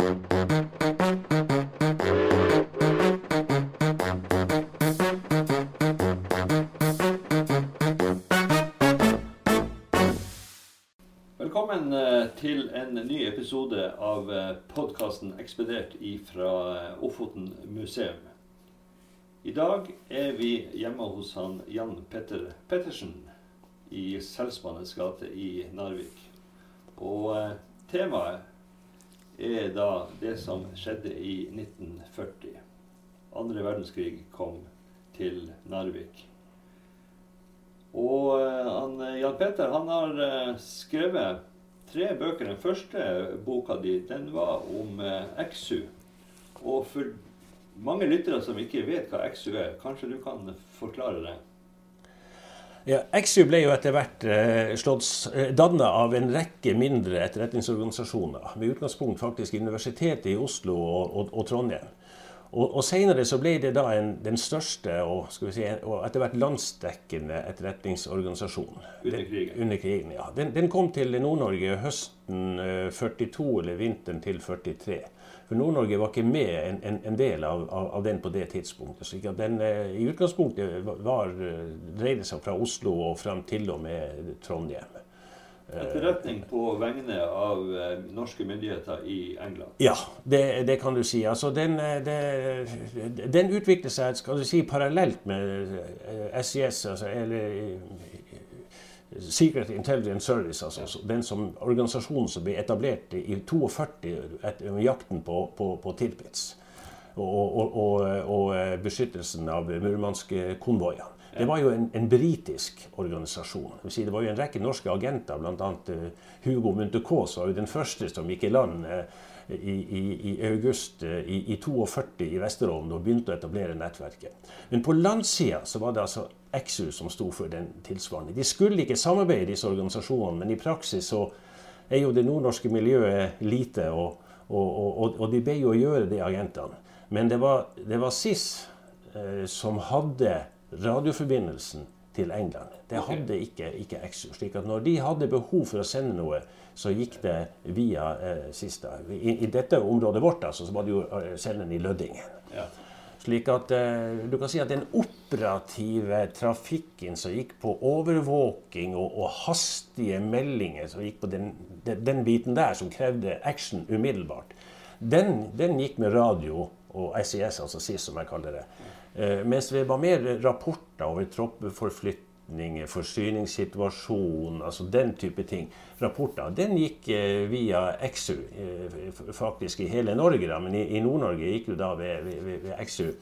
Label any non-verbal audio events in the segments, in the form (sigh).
Velkommen eh, til en ny episode av podkasten 'Ekspedert' fra Ofoten museum. I dag er vi hjemme hos han Jan Petter Pettersen i Selsmannens gate i Narvik. Og eh, temaet er da det som skjedde i 1940. Andre verdenskrig kom til Narvik. Og eh, han, Jan Peter han har eh, skrevet tre bøker. Den første boka di den var om Exu. XU. Og for mange lyttere som ikke vet hva XU er, kanskje du kan forklare det? Ja, XU ble jo etter hvert eh, eh danna av en rekke mindre etterretningsorganisasjoner. Med utgangspunkt faktisk i Universitetet i Oslo og, og, og Trondheim. Og, og Senere så ble det da en, den største og, si, og etter hvert landsdekkende etterretningsorganisasjonen. Under krigen? Den, under krigen, ja. Den, den kom til Nord-Norge høsten 42 eh, eller vinteren til 43. For Nord-Norge var ikke med en, en, en del av, av, den på det tidspunktet. Så den eh, i utgangspunktet var, eh, dreide seg fra Oslo og fram til og med Trondheim. Etterretning på vegne av eh, norske myndigheter i England? Ja, det, det kan du si. Altså, den, det, den utviklet seg skal du si, parallelt med SIS, altså, eller Secret Intelligence Service, altså den som, organisasjonen som ble etablert i 42 etter jakten på, på, på Tirpitz. Og, og, og, og, eh, beskyttelsen av murmanske konvoiene. Det var jo en, en britisk organisasjon. Det var jo en rekke norske agenter, bl.a. Eh, Hugo Munthe-Kaas var jo den første som gikk i land eh, i, i, i august i, i 42 i Vesterålen og begynte å etablere nettverket. Men på landsida var det altså XU som sto for den tilsvarende. De skulle ikke samarbeide, disse organisasjonene, men i praksis så er jo det nordnorske miljøet lite, og, og, og, og de ble jo å gjøre det, agentene. Men det var, det var SIS eh, som hadde radioforbindelsen til England. Det hadde ikke, ikke XU. slik at når de hadde behov for å sende noe, så gikk det via eh, SIS. I, I, dette området vårt altså, så var det jo eh, senderen i Lødingen. Ja. Slik at eh, du kan si at den operative trafikken som gikk på overvåking og, og hastige meldinger, som gikk på den, den, den, biten der som krevde action umiddelbart, den, den gikk med radio og SIS, altså SIS som jeg kaller det. Eh, mens det var mer rapporter over troppeforflytting forretning, forsyningssituasjon, altså den type ting. Rapporter. Den gikk eh, via XU, eh, faktisk i hele Norge, da, men i, Nord-Norge gikk jo da ved, ved, ved XU.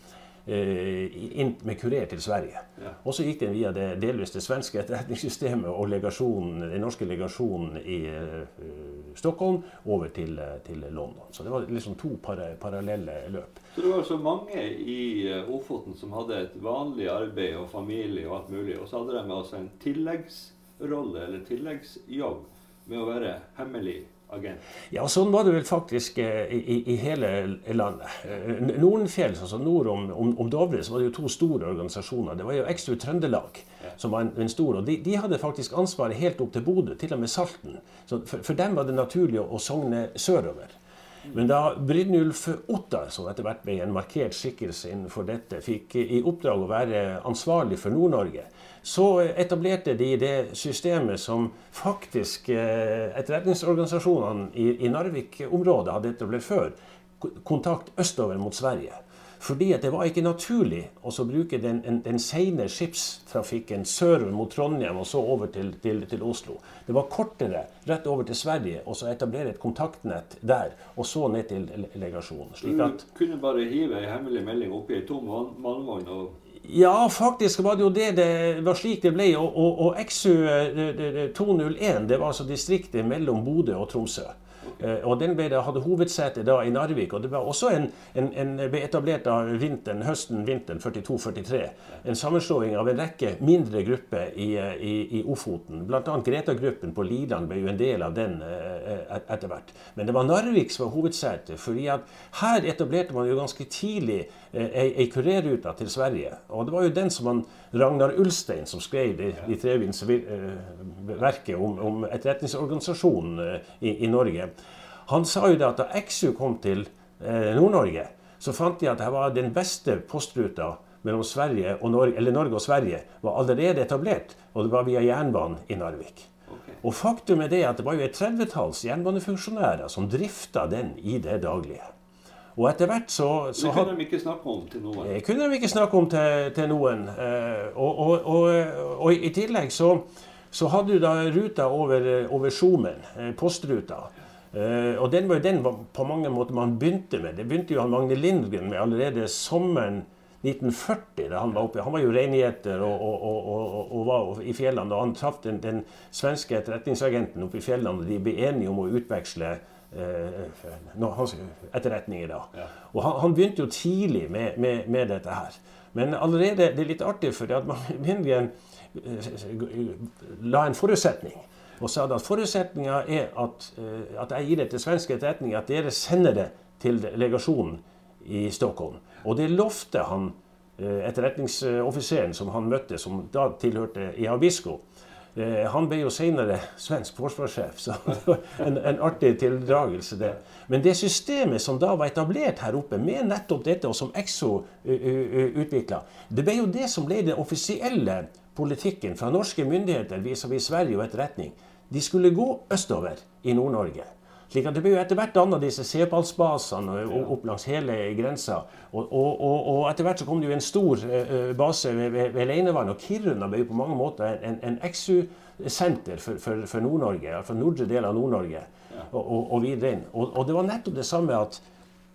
Eh, inn med kurer til Sverige. Ja. Og så gikk den via det delvis det svenske etterretningssystemet og legasjonen, den norske legasjonen i uh, Stockholm over til, til, London. Så det var liksom to para, parallelle løp. Så det var så mange i Ofoten som hadde et vanlig arbeid og familie og alt mulig, og så hadde de altså en tilleggsrolle eller tilleggsjobb med å være hemmelig agent? Ja, sånn var det vel faktisk eh, i, i hele landet. Nordenfjells, Nordenfjell, altså nord om, om, om, Dovre, så var det jo to store organisasjoner. Det var jo Extra Trøndelag ja. som var en, en stor. Og de, de, hadde faktisk ansvaret helt opp til Bodø, til og med Salten. Så for, for dem var det naturlig å, å sogne sørover. Men da Brynjulf Ottar, som etter hvert ble en markert skikkelse innenfor dette, fikk i oppdrag å være ansvarlig for Nord-Norge, så etablerte de det systemet som faktisk eh, etterretningsorganisasjonene i, Narvik-området hadde etablert før. Kontakt østover mot Sverige. Fordi det var ikke naturlig å bruke den, den, den sene skipstrafikken sørover mot Trondheim og så over til, til, til, Oslo. Det var kortere rett over til Sverige og så etablere et kontaktnett der, og så ned til legasjonen. Slik at, du kunne bare hive ei hemmelig melding oppi ei tom mannvogn og ja, faktisk var det jo det det var slik det ble. Og, og, og XU 201 eh, det var altså distriktet mellom Bodø og Tromsø. Eh, og Den ble, hadde hovedsete da i Narvik. og Det var også en, en, en ble etablert av vinteren, høsten vinteren 42-43. En sammenslåing av en rekke mindre grupper i, i, i Ofoten. Bl.a. Greta-gruppen på Liland ble jo en del av den eh, etter hvert. Men det var Narvik som var hovedsete. fordi at her etablerte man jo ganske tidlig eh, ei, ei kurerrute til Sverige. Og det var jo den som man, Ragnar Ulstein som skrev det i Trevins verket om, om etterretningsorganisasjonen i, i Norge. Han sa jo det at da XU kom til eh, Nord-Norge, så fant de at det var den beste postruta mellom Sverige og Norge, eller Norge og Sverige var allerede etablert, og det var via jernbanen i Narvik. Okay. Og faktum er det at det var jo et tredvetalls jernbanefunksjonærer som drifta den i det daglige. Og etter hvert så, så Det kunne de ikke snakke om til noen. det kunne de ikke snakke om til, til noen. Eh, og, og, og, og i tillegg så, så hadde du da ruta over, over Skjomen, eh, postruta. Eh, og den var jo den på mange måter man begynte med. Det begynte jo han Magne Lindgren med allerede sommeren 1940. da Han var oppe. Han var jo reingjeter og, og, og, og, var i fjellene. Og han traff den, den svenske etterretningsagenten oppe i fjellene, og de ble enige om å utveksle eh, no, hans etterretninger. da. Ja. Og han, han begynte jo tidlig med, med, med dette her. Men allerede, det er litt artig, for at man (laughs) Lindgren eh, la en forutsetning. Og sa at forutsetninga er at, eh, at jeg gir det til svensk etterretning, at dere sender det til legasjonen i Stockholm. Og det lovte han eh, etterretningsoffiseren som han møtte, som da tilhørte Ihabisko Eh, Han ble jo senere svensk forsvarssjef, så (laughs) en, en artig tildragelse. det. Men det systemet som da var etablert her oppe, med nettopp dette, og som Exo utvikla, det ble jo det som ble den offisielle politikken fra norske myndigheter vis-à-vis Sverige og etterretning. De skulle gå østover i Nord-Norge. Slik at Det ble jo etter hvert danna disse Sepalsbasene og- opp langs hele grensa. Og, og, og, og etter hvert så kom det jo en stor eh, eh, base ved, ved, ved Leinevann. Og Kiruna ble jo på mange måter en, en exu-senter for, for, for Nord-Norge. Altså nordre del av Nord-Norge og, og, videre inn. Og det var nettopp det samme at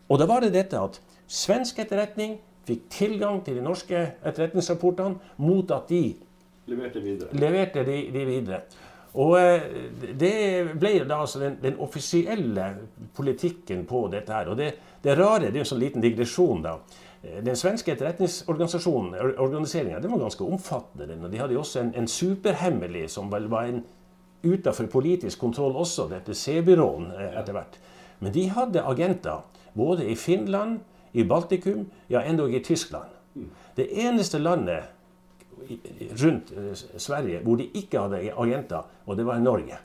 Og da var det dette at svensk etterretning fikk tilgang til de norske etterretningsrapportene mot at de Leverte videre. leverte de, de videre. Og eh, det ble da altså den, den offisielle politikken på dette her. Og det, det rare, det er jo en sånn liten digresjon, da. Eh, Den svenske etterretningsorganisasjonen, or- den var ganske omfattende. Den, og de hadde jo også en, en superhemmelig som vel var en utenfor politisk kontroll også, dette C-byråen eh, etter hvert. Men de hadde agenter både i Finland, i Baltikum, ja endog i Tyskland. Det eneste landet rundt eh, Sverige hvor de ikke hadde agenter, og det var i Norge.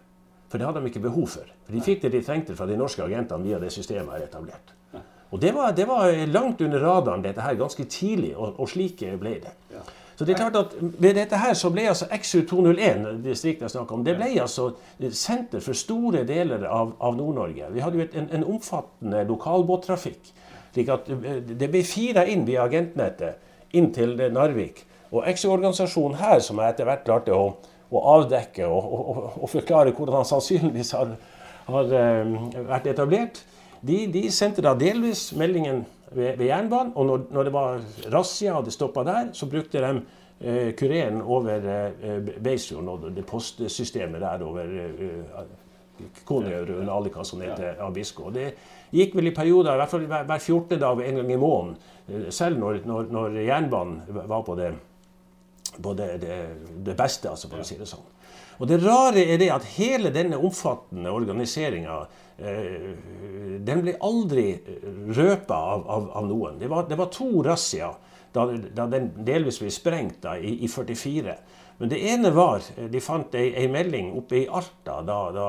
For det hadde de ikke behov for. For De fikk det de trengte fra de norske agentene via det systemet er etablert. Og det var, det var langt under radaren dette her ganske tidlig, og, og slik ble det. Så det er klart at Ved dette her så ble altså XU201, distriktet jeg snakker om, det ble altså senter for store deler av, av Nord-Norge. Vi hadde jo et, en, en omfattende lokalbåttrafikk. slik at eh, Det ble fira inn via agentnettet inn til eh, Narvik. Og Exo-organisasjonen her, som jeg etter hvert klarte å, å avdekke og, og, og, forklare hvordan han sannsynligvis har, har um, vært etablert, de, de sendte da delvis meldingen ved, ved jernbanen. Og når, når det var razzia og det stoppa der, så brukte de uh, kureren over uh, Beisfjorden og det postsystemet der over eh, Konøyørund, Alika, som heter, Abisko. Det gikk vel i perioder, i hvert fall hver, hver 14. dag en gang i måneden. eh, Selv når, når, når jernbanen var på det på det, det, det beste, altså, for å si det sånn. Og det rare er det at hele denne omfattende organiseringa eh, den ble aldri røpa av, av, av noen. Det var, det var to razziaer da, da den delvis ble sprengt da, i, i 44. Men det ene var De fant ei, ei melding oppe i Alta da, da,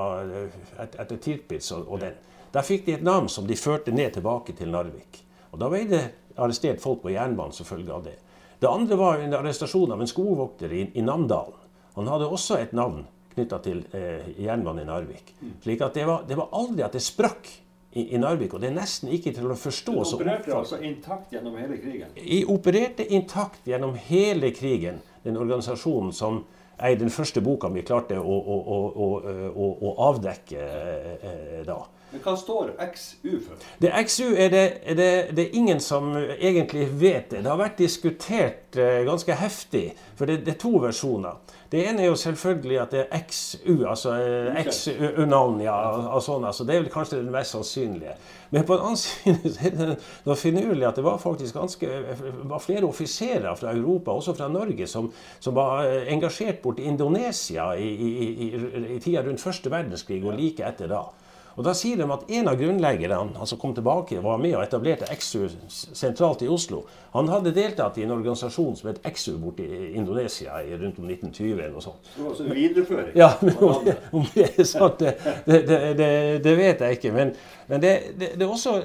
et, etter Tirpitz og, og den. Der fikk de et navn som de førte ned tilbake til Narvik. Og Da ble det arrestert folk på jernbanen som følge av det. Det andre var en arrestasjon av en skogvokter i, i Namdalen. Han hadde også et navn knytta til eh, jernbanen i Narvik. Slik at det var, det var aldri at det sprakk i, i Narvik. Og det er nesten ikke til å forstå. Du opererte altså intakt gjennom hele krigen. Jeg opererte intakt gjennom hele krigen, den organisasjonen som er den første boka vi klarte å, å, å, å, å, å avdekke eh, eh, da. Men hva står XU for? Det XU er det, er det, det er ingen som egentlig vet det. Det har vært diskutert eh, ganske heftig, for det, det er to versjoner. Det ene er jo selvfølgelig at det er XU, altså eh, XU-navn, ja, og sånn, altså, det er vel kanskje det mest sannsynlige. Men på en annen (laughs) side så er det noe finurlig at det var faktisk ganske, var flere offiserer fra Europa, også fra Norge, som, som var eh, engasjert borti Indonesia i, i, i, i tida rundt første verdenskrig og like etter da. Og Da sier de at en av grunnleggerne han som kom tilbake, var med og etablerte XU sentralt i Oslo. Han hadde deltatt i en organisasjon som het XU borte i Indonesia i rundt om 1920. eller noe sånt. Altså videreføring? Ja, men om det, om det er sant, det, det, det, det vet jeg ikke. Men, men det, er også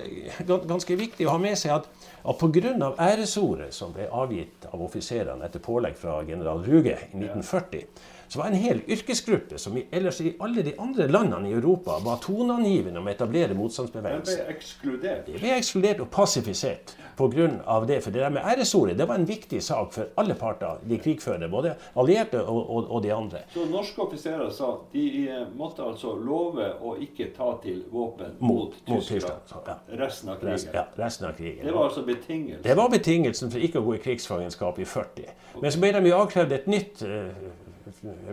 ganske viktig å ha med seg at, at pga. æresordet som ble avgitt av offiserene etter pålegg fra general Ruge i 1940, så var en hel yrkesgruppe som i, ellers i alle de andre landene i Europa var toneangivende om å etablere motstandsbevegelsen. De ble ekskludert? De ble ekskludert og pasifisert pga. det. For det der med æresordet det var en viktig sak for alle parter, de krigførende. Både allierte og, og, og, de andre. Så norske offiserer sa de eh, måtte altså love å ikke ta til våpen mot, mot Tyskland ja. resten av krigen? ja, resten av krigen. Det var altså betingelsen? Det var betingelsen for ikke å gå i krigsfangenskap i 40. Okay. Men så ble de jo avkrevd et nytt uh,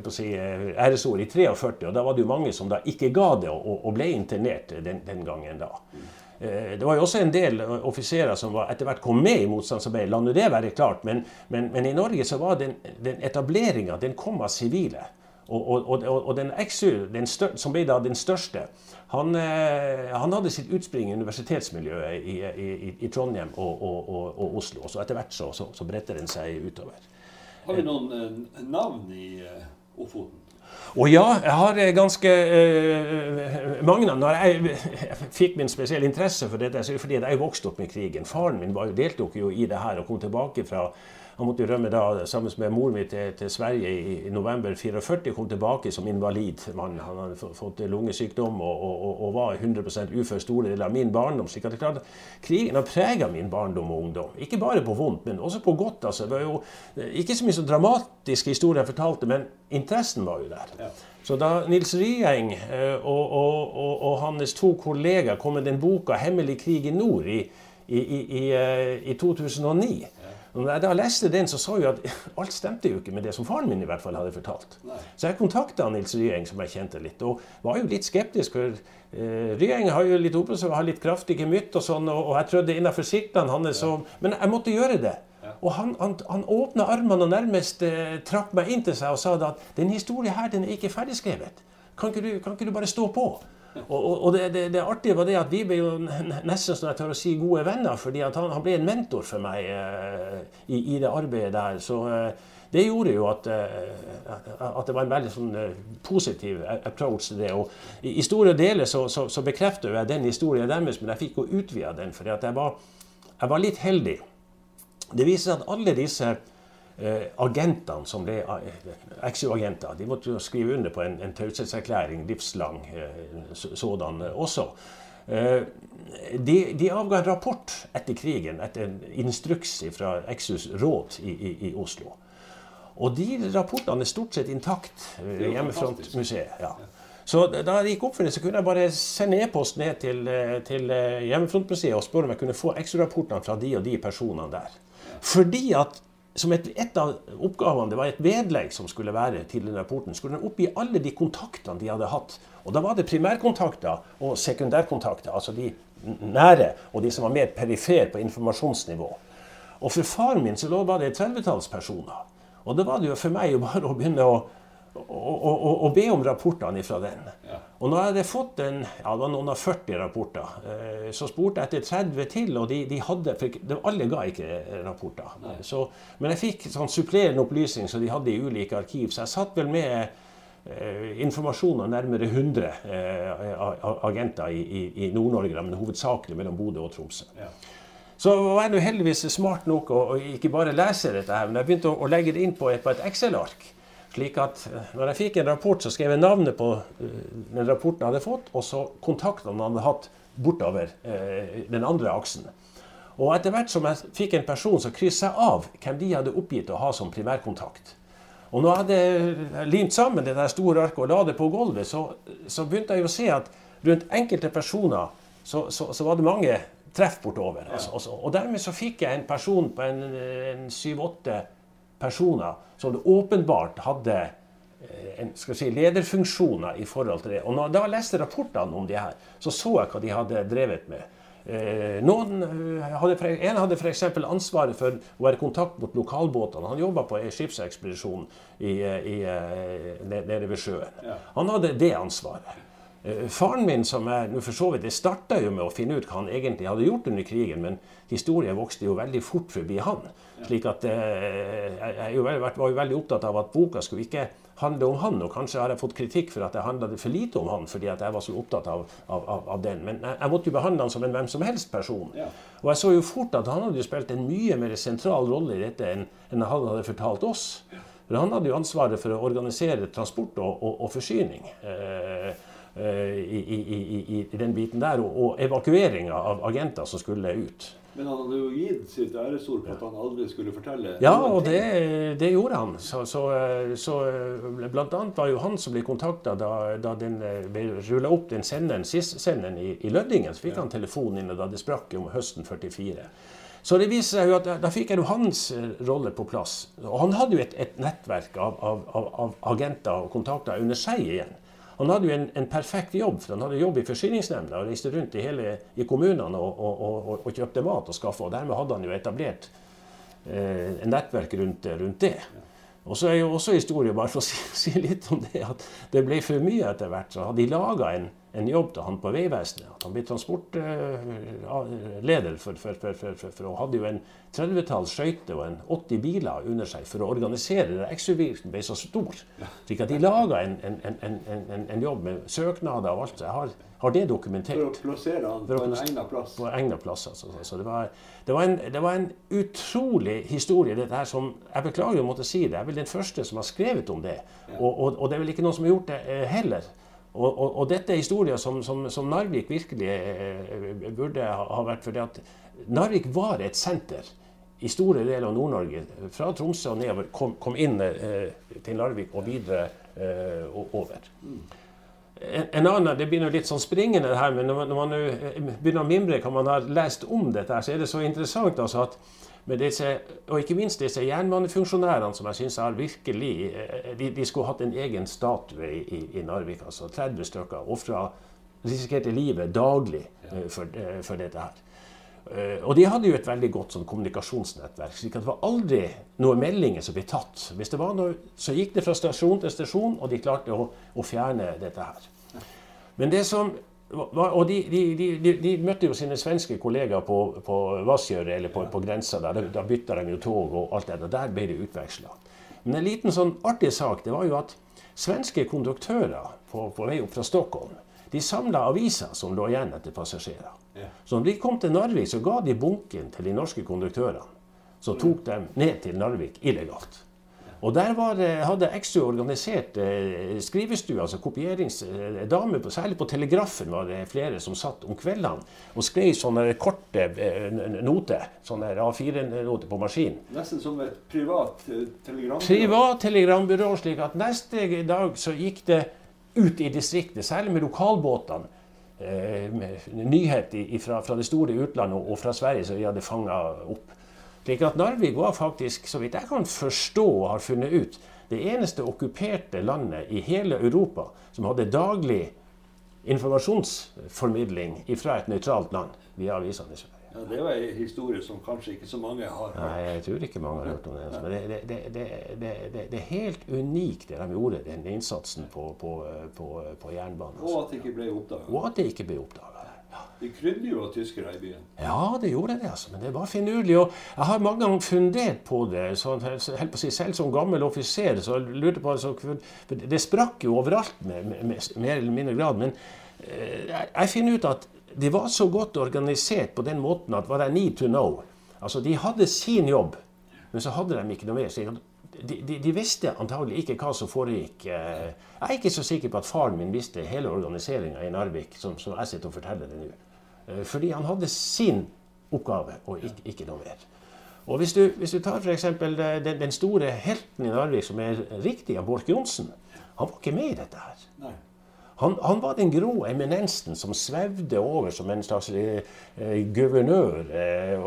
si, eh, æresord i 43, og da var det jo mange som da ikke ga det og, og ble internert den, den, gangen da. Eh, det var jo også en del offiserer som etter hvert kom med i motstandsarbeidet, la nå det være klart. Men, men, men, i Norge så var den, den etableringa den kom av sivile. Og, og, og, den XU, den stør, som ble da den største, han, eh, han, hadde sitt utspring i universitetsmiljøet i, i, i Trondheim og, Oslo. Og så etter hvert så, så, så bredte den seg utover. Har vi noen uh, navn i uh, Ofoten? Å ja, jeg har eh, ganske uh, mange. Når jeg, jeg, fikk min spesielle interesse for dette, så er det fordi jeg vokste opp med krigen. Faren min var, deltok jo i det her og kom tilbake fra han måtte rømme da sammen med mor mi til, til, Sverige i, i november 44. Kom tilbake som invalid. Man, han hadde fått lungesykdom og, og, og var 100 ufør store deler av min barndom. slik at det klart Krigen har prega min barndom og ungdom. Ikke bare på vondt, men også på godt. altså. Det var jo eh, Ikke så mye så dramatiske historier jeg fortalte, men interessen var jo der. Ja. Så da Nils Rieng og, og, og, og, hans to kollegaer kom med den boka 'Hemmelig krig i nord' i, i, i, i 2009 når jeg da leste den, så så jeg at alt stemte jo ikke med det som faren min i hvert fall hadde fortalt. Nei. Så jeg kontakta Nils Ryeng, som jeg kjente litt, og var jo litt skeptisk. for uh, Ryeng har jo litt oppe, har litt kraftig gemytt og sånn, og, og jeg trødde innafor siktene hans. Ja. Men jeg måtte gjøre det. Ja. Og han, han, han åpna armene og nærmest uh, trakk meg inn til seg og sa at den historien her den er ikke ferdigskrevet. Kan ikke, du, kan ikke du bare stå på? Og, og det, det, det, artige var det at vi ble jo nesten sånn jeg tør å si gode venner, fordi han, han, ble en mentor for meg eh, i, i, det arbeidet der. Så eh, det gjorde jo at, eh, at, det var en veldig sånn, eh, positiv approach til det. Og i, i store deler så, så, så bekrefter jeg den historien deres, men jeg fikk jo utvida den, for jeg jeg var litt heldig. Det viser seg at alle disse agentene som ble XU-agenter, eh, de måtte jo skrive under på en, en taushetserklæring, livslang eh, sådan eh, også. Eh, de, de, avga en rapport etter krigen, etter en instruks fra XUs råd i, i, i Oslo. Og de rapportene er stort sett intakt ved eh, Hjemmefrontmuseet. Ja. Så da det gikk opp for det, så kunne jeg bare sende e-post ned til, til Hjemmefrontmuseet og spørre om jeg kunne få XU-rapportene fra de og de personene der. Fordi at som et, et, av oppgavene, det var et vedlegg som skulle være til den rapporten, skulle den oppgi alle de kontaktene de hadde hatt. Og da var det primærkontakter og sekundærkontakter, altså de nære og de som var mer perifere på informasjonsnivå. Og for faren min så lå bare det 30-talls personer. Og da var det jo for meg bare å begynne å og, og, be om rapportene fra den. Ja. Og når jeg hadde fått en, ja, det var noen av 40 rapporter, eh, så spurte jeg etter 30 til, og de, de hadde for Alle ga ikke rapporter. Så, men jeg fikk sånn supplerende opplysning som de hadde i ulike arkiv, så jeg satt vel med eh, informasjon av nærmere 100 eh, agenter i, i, i Nord-Norge, men hovedsakelig mellom Bodø og Tromsø. Ja. Så var jeg heldigvis smart nok å, å ikke bare lese dette, her, men jeg begynte å, å legge det inn på et, et Excel-ark. Slik at eh, når jeg fikk en rapport, så skrev jeg navnet på eh, den rapporten jeg hadde fått, og så kontaktene han hadde hatt bortover eh, den andre aksen. Og etter hvert som jeg fikk en person, så kryssa jeg av hvem de hadde oppgitt å ha som primærkontakt. Og når jeg hadde limt sammen det der store arket og la det på gulvet, så, så, begynte jeg å se at rundt enkelte personer så, så, så var det mange treff bortover. Altså, og dermed så fikk jeg en person på en syv-åtte personer som det åpenbart hadde eh, en, si, lederfunksjoner i forhold til det. Og når jeg leste rapportene om de her, så så jeg hva de hadde drevet med. Eh, noen eh, hadde, en hadde f.eks. ansvaret for å være i kontakt mot lokalbåtene. Han jobba på skipsekspedisjonen skipsekspedisjon i, i, nede ved sjøen. Han hadde det ansvaret. Eh, faren min, som er nå for så vidt, det starta jo med å finne ut hva han egentlig hadde gjort under krigen, men historien vokste jo veldig fort forbi han. slik at eh, Jeg var jo veldig opptatt av at boka skulle ikke handle om han. Og kanskje har jeg fått kritikk for at jeg handla for lite om han fordi at jeg var så opptatt av, av, av, av den. Men jeg, jeg, måtte jo behandle han som en hvem som helst person. Ja. Og jeg så jo fort at han hadde spilt en mye mer sentral rolle i dette enn, enn han hadde fortalt oss. For han hadde jo ansvaret for å organisere transport og, og, og forsyning. Eh, i, i, i, den biten der, og, og evakueringa av agenter som skulle ut. Men han hadde jo gitt sitt æresord på at han aldri skulle fortelle Ja, og det, det gjorde han. Så, så, så, blant annet var jo han som ble kontakta da, da, den ble rulla opp den senderen, SIS-senderen i, i Lødingen. Så fikk ja. han telefon inn da det sprakk om høsten 44. Så det viser seg jo at da, da fikk jeg jo hans eh, rolle på plass. Og han hadde jo et, et nettverk av, av, av, av agenter og kontakter under seg igjen. Han hadde jo en, en, perfekt jobb, for han hadde jobb i forsyningsnemnda og reiste rundt i, hele, i kommunene og, og, og, og, kjøpte mat og skaffa. Og dermed hadde han jo etablert eh, en nettverk rundt, rundt det. Og så er jo også historien, bare for å si, si, litt om det, at det ble for mye etter hvert. Så hadde de laga en, en jobb til han på Vegvesenet. At han ble transportleder for, for, for, for, og hadde jo en 30-talls skøyter og en 80 biler under seg for å organisere Exo-virken ble så stor. Slik at de laga en, en, en, en, jobb med søknader og alt. Jeg har, har det dokumentert. For å plassere han på en egnet plass? På egnet plass, altså. Så det var, det, var det var, en, utrolig historie, dette her som Jeg beklager å måtte si det. Jeg er vel den første som har skrevet om det. Og, og, og det er vel ikke noen som har gjort det eh, heller. Og, og, og, dette er historier som, som, som Narvik virkelig eh, burde ha vært. For at Narvik var et senter i store deler av Nord-Norge. Fra Tromsø og nedover kom, kom inn eh, til Narvik og videre eh, over. En, en, annen, Det blir litt sånn springende her, men når man, når eh, begynner å mimre hva man har lest om dette, så er det så interessant altså at disse, og ikke minst disse jernbanefunksjonærene som jeg syns har virkelig eh, de, de, skulle hatt en egen statue i, i Narvik. altså 30 stykker. Ofra risikerte livet daglig uh, for, uh, for, dette her. Og de hadde jo et veldig godt sånn, kommunikasjonsnettverk. slik at det var aldri noen meldinger som ble tatt. Hvis det var noe, så gikk det fra stasjon til stasjon, og de klarte å, å fjerne dette her. Men det som og de, de, de, de, møtte jo sine svenske kollegaer på, på Vassgjøret, eller på, på grensa der. Da bytta de jo tog og alt det der. Der ble det utveksla. Men en liten sånn artig sak det var jo at svenske konduktører på, på vei opp fra Stockholm de samla aviser som lå igjen etter passasjerer. Så når de kom til Narvik, så ga de bunken til de norske konduktørene. Så tok de ned til Narvik illegalt. Og der var, hadde XU organisert eh, skrivestue, altså kopieringsdame. Eh, særlig på Telegrafen var det flere som satt om kveldene og skrev sånne korte eh, noter. Sånne A4-noter på maskin. Nesten som et privat telegrambyrå? Privat telegrambyrå, slik at neste dag så gikk det ut i distriktet, særlig med lokalbåtene. Med nyhet fra, fra det store utlandet og fra Sverige som vi hadde fanga opp. Slik at Narvik var faktisk, så vidt jeg kan forstå og har funnet ut, det eneste okkuperte landet i hele Europa som hadde daglig informasjonsformidling fra et nøytralt land via avisene i Sverige. Ja, Det var en historie som kanskje ikke så mange har hørt. Nei, jeg tror ikke mange har hørt om det. Men det, det, det, det er helt unikt det de gjorde, den innsatsen på, på, på, på jernbanen. Og at det ikke ble oppdaga. Og at det ikke ble oppdaga. Det krydde jo av tyskere i byen. Ja, det gjorde det. altså. Men det var finurlig. Og jeg har mange ganger fundert på det. Så, på si, selv som gammel offiser så lurte jeg på altså, Det sprakk jo overalt, med, med, med, mer eller mindre grad. Men eh, jeg, jeg finner ut at de var så godt organisert på den måten at what I need to know Altså, De hadde sin jobb, men så hadde de ikke noe mer. Så de, de, de, visste antagelig ikke hva som foregikk. Eh, jeg er ikke så sikker på at faren min visste hele organiseringa i Narvik, som, som jeg sitter og forteller det nå. Eh, fordi han hadde sin oppgave, og ikke, ikke noe mer. Og Hvis du, hvis du tar f.eks. Den, den store helten i Narvik, som er riktig av Borch Johnsen, han var ikke med i dette her. Han, han, var den grå eminensen som svevde over som en slags eh, eh guvernør, eh,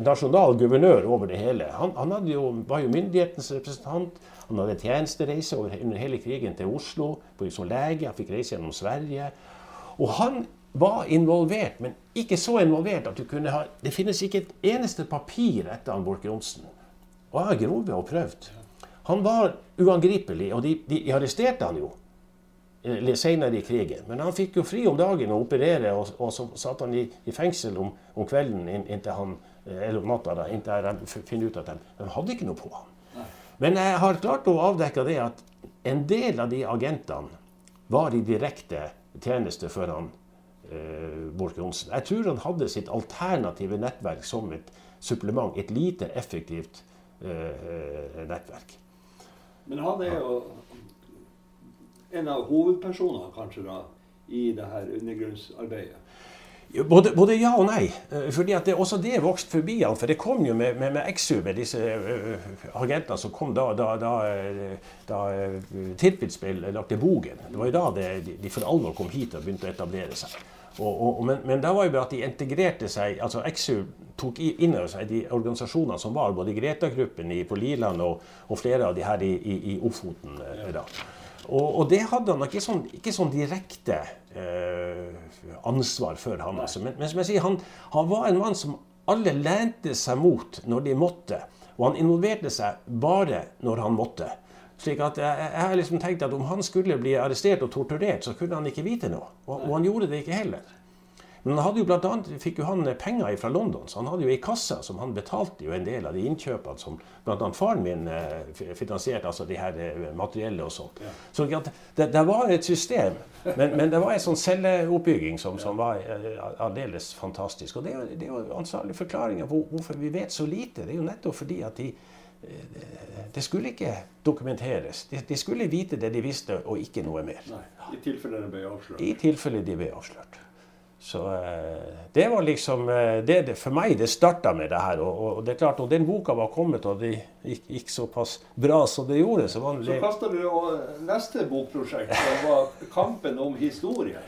nasjonal guvernør over det hele. Han, han jo, var jo myndighetens representant. Han hadde tjenestereise under hele krigen til Oslo som lege. Han fikk reise gjennom Sverige. Og han var involvert, men ikke så involvert at du kunne ha Det finnes ikke et eneste papir etter han Borch Johnsen. Og jeg har grovet og prøvd. Han var uangripelig, og de, de arresterte han jo. Eller senere i krigen. Men han fikk jo fri om dagen å operere, og, og så satt han i, i fengsel om, om kvelden inntil han, eller om natta da, inntil de finner ut at de, de hadde ikke noe på ham. Men jeg har klart å avdekke det at en del av de agentene var i direkte tjeneste for han eh, Borch Johnsen. Jeg tror han hadde sitt alternative nettverk som et supplement, et lite effektivt eh, nettverk. Men han er jo en av hovedpersonene kanskje da, i det her undergrunnsarbeidet? Både, både, ja og nei. Eh, fordi at det, også det vokste forbi han. For det kom jo med, med, med XU, med disse uh, agentene som kom da, da, da, da uh, Tirpitz lagde Bogen. Det var jo da det, de, for alvor kom hit og begynte å etablere seg. Og, og, men, men da var jo at de integrerte seg altså XU tok inn over seg de organisasjonene som var, både Greta-gruppen på Liland og, og, flere av de her i, i, i Ofoten. da. Og, og, det hadde han ikke sånn, ikke sånn direkte eh, ansvar for, han. Altså. Men, men, som jeg sier, han, han, var en mann som alle lente seg mot når de måtte. Og han involverte seg bare når han måtte. Slik at jeg, har liksom tenkt at om han skulle bli arrestert og torturert, så kunne han ikke vite noe. Og, og han gjorde det ikke heller. Men han hadde jo blant annet, fikk jo han penger fra London, så han hadde jo ei kasse som han betalte jo en del av de innkjøpene som bl.a. faren min eh, finansierte, altså de her materiellet materielle og sånt. Ja. Så det, det, var et system, men, men det var en sånn celleoppbygging som, som var eh, aldeles fantastisk. Og det er jo, det er jo ansvarlig forklaring på hvorfor vi vet så lite. Det er jo nettopp fordi at de det skulle ikke dokumenteres. De, skulle vite det de visste, og ikke noe mer. Nei, I tilfelle de ble avslørt. I tilfelle de ble avslørt. Så eh, det var liksom eh, det, For meg det starta med det her. Og, og, det er klart, når den boka var kommet, og det gikk, gikk såpass bra som det gjorde Så, var det, så kasta du neste bokprosjekt, som var 'Kampen om historie'.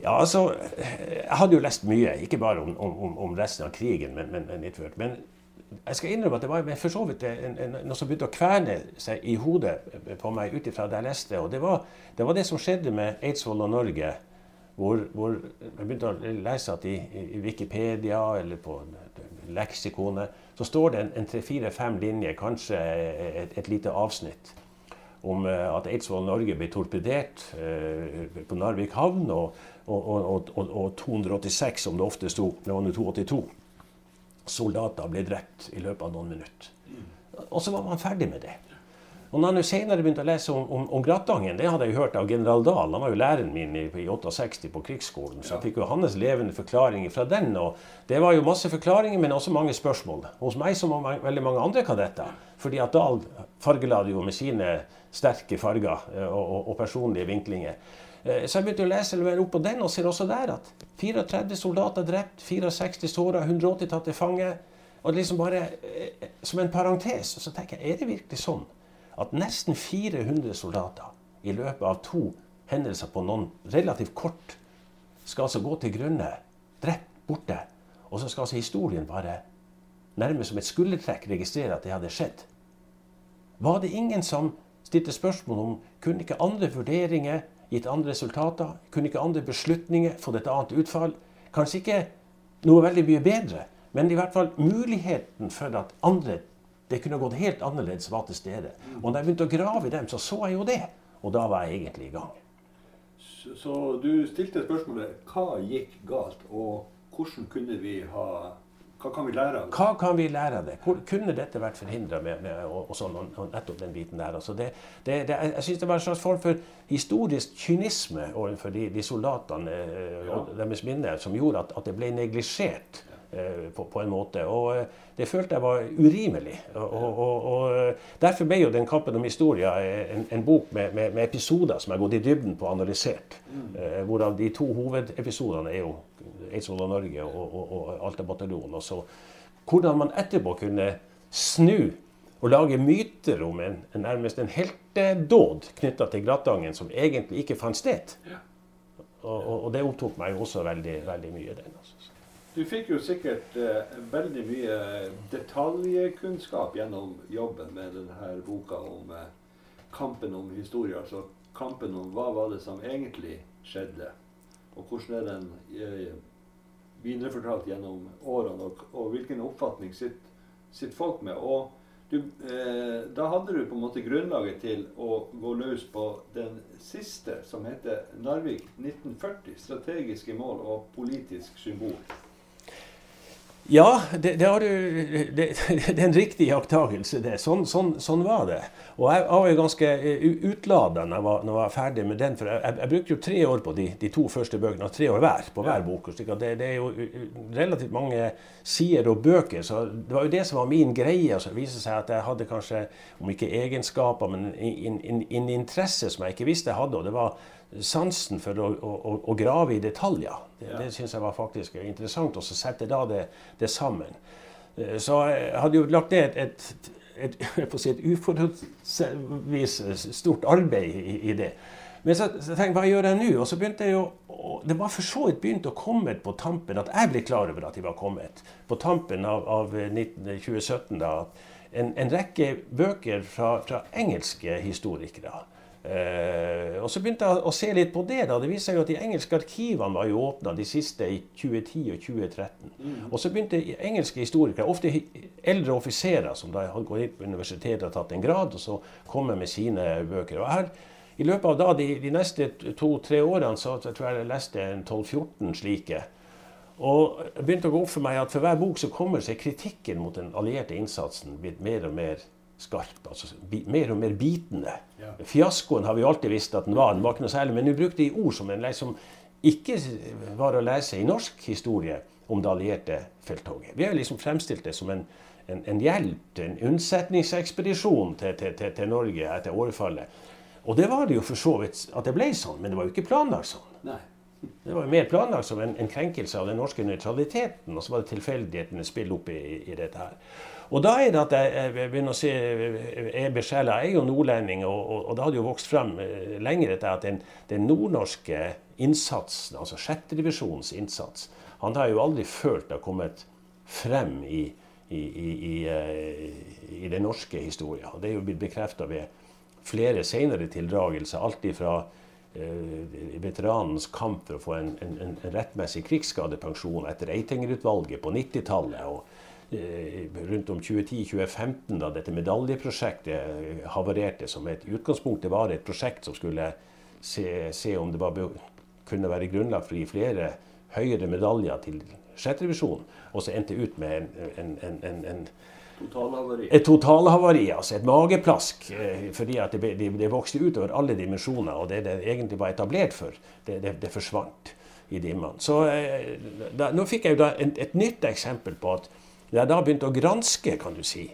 Ja, altså Jeg hadde jo lest mye, ikke bare om, om, om resten av krigen, men, men, men, litt men jeg skal innrømme at det var for så vidt en, en, noe som begynte å kverne seg i hodet på meg ut ifra det jeg leste. Og det var, det var det som skjedde med Eidsvoll og Norge hvor, hvor, jeg begynte å lese at i, i Wikipedia eller på leksikonet så står det en tre-fire-fem linjer, kanskje et, et, lite avsnitt, om eh, at Eidsvoll Norge ble torpedert eh, på Narvik havn, og, og, og, og, 286, som det ofte sto, det var 282, soldater ble drept i løpet av noen minutter. Og så var man ferdig med det. Og når jeg senere begynte å lese om, om, om, Grattangen, det hadde jeg hørt av general Dahl. Han var jo læreren min i, i 68 på krigsskolen, så jeg fikk jo hans levende forklaringer fra den. og Det var jo masse forklaringer, men også mange spørsmål. Hos meg som var veldig mange andre kadetter. Fordi at Dahl fargela det jo med sine sterke farger eh, og, og, og, personlige vinklinger. Eh, så jeg begynte å lese mer opp på den, og ser også der at 34 soldater drept, 64 såra, 180 tatt til fange. Og liksom bare eh, som en parentes så tenker jeg, er det virkelig sånn? At nesten 400 soldater i løpet av to hendelser på noen relativt kort skal altså gå til grunne, drept, borte. Og så skal altså historien bare nærmest som et skuldertrekk registrere at det hadde skjedd. Var det ingen som stilte spørsmål om kunne ikke andre vurderinger gitt andre resultater? Kunne ikke andre beslutninger fått et annet utfall? Kanskje ikke noe veldig mye bedre, men i hvert fall muligheten for at andre det kunne gått helt annerledes var til stede. Og da jeg begynte å grave i dem, så så jeg jo det. Og da var jeg egentlig i gang. Så, så du stilte spørsmålet hva gikk galt, og hvordan kunne vi ha hva kan vi lære av det? Hva kan vi lære av det? Hvor kunne dette vært forhindra med, med og, og, sånn, og, nettopp den biten der? Altså det, det, det, jeg syns det var en slags form for historisk kynisme overfor de, de soldatene og ja. deres minner som gjorde at, at det ble neglisjert Eh, på, på, en måte. Og eh, det følte jeg var urimelig. Og, og, og eh, Derfor ble jo den 'Kampen om historia' en, en bok med, med, med, episoder som jeg har gått i dybden på og analysert. Mm. Eh, hvorav de to hovedepisodene er jo Eidsvoll og Norge og, og Alta-bataljonen. Og så hvordan man etterpå kunne snu og lage myter om en, en nærmest en heltedåd knytta til Grattangen som egentlig ikke fant sted. Og, og, det opptok meg jo også veldig, veldig mye. den. Altså. Du fikk jo sikkert eh, veldig mye detaljkunnskap gjennom jobben med denne boka om eh, kampen om historie. Altså kampen om hva var det som egentlig skjedde, og hvordan er den eh, viderefortalt gjennom årene, og, og hvilken oppfatning sitter sitt folk med. Og du, eh, da hadde du på en måte grunnlaget til å gå løs på den siste, som heter Narvik 1940. Strategiske mål og politisk symbol. Ja, det, det, du, det, (laughs) det, er en riktig iakttagelse. Sånn, sånn, sånn, var det. Og jeg, jeg var jo ganske eh, utlada når, når, jeg var ferdig med den. For jeg, jeg brukte jo tre år på de, de to første bøkene, tre år hver på hver bok. Det, er jo relativt mange sider og bøker. Så det var jo det som var min greie. Så det viste seg at jeg hadde kanskje, om ikke egenskaper, men en, en, en interesse som jeg ikke visste jeg hadde. og det var sansen for å, å, å, grave i detaljer. Det, ja. det syns jeg var faktisk interessant. Og så sette da det, det, sammen. Eh, så jeg hadde jo lagt ned et, et, (laughs) et, si et uforholdsvis stort arbeid i, i det. Men så, så tenkte jeg hva gjør jeg nå? Og så begynte jeg jo, Det var for så vidt begynt å komme på tampen at jeg ble klar over at de var kommet. På tampen av, av 2017 da, en, en rekke bøker fra, fra engelske historikere og Så begynte jeg å se litt på det. da, Det viste seg at de engelske arkivene var jo åpna de siste i 2010 og 2013. Mm. Og så begynte engelske historikere, ofte eldre offiserer som da hadde gått inn på universitetet og tatt en grad, og så kommer med sine bøker. Og her, I løpet av da, de, de neste to-tre årene så jeg tror jeg jeg leste 12-14 slike. Og det begynte å gå opp for meg at for hver bok som kommer, så er kritikken mot den allierte innsatsen blitt mer og mer skarp. altså Mer og mer bitende. Ja. Fiaskoen har vi alltid visst at den var. Den var ikke noe særlig, men hun brukte de ord som en liksom ikke var å lese i norsk historie om det allierte felttoget. Vi har liksom fremstilt det som en, en, en hjelp, en unnsetningsekspedisjon til, til, til, til, Norge etter overfallet. Og det var det jo for så vidt at det ble sånn, men det var jo ikke planlagt sånn. Nei. Det var jo mer planlagt som en, en, krenkelse av den norske nøytraliteten, og så var det tilfeldighetene spill opp i, i, dette her. Og da er det at jeg, begynner å se er besjela. Jeg er jo nordlending, og, og, og, det hadde jo vokst frem eh, lenger etter at den, den nordnorske innsatsen, altså sjettedivisjonens innsats, han har jo aldri følt det har kommet frem i, i, i, i den norske historien. Det er jo blitt bekrefta ved flere senere tildragelser. Alt ifra Eh, veteranens kamp for å få en, en, en rettmessig krigsskadepensjon etter Eitinger-utvalget på 90-tallet. Eh, Rundt om 2010-2015, da dette medaljeprosjektet eh, havarerte som et utgangspunkt. Det var et prosjekt som skulle se, se om det var, kunne være grunnlag for å gi flere høyere medaljer til sjette revisjon, og så endte ut med en, en, en Totalhavari. Et totalhavari, altså et mageplask. Eh, fordi at det, det, det, vokste utover alle dimensjoner. Og det det egentlig var etablert for, det, det forsvant i dimmene. Så da, nå fikk jeg jo da et, et nytt eksempel på at jeg da begynte å granske, kan du si,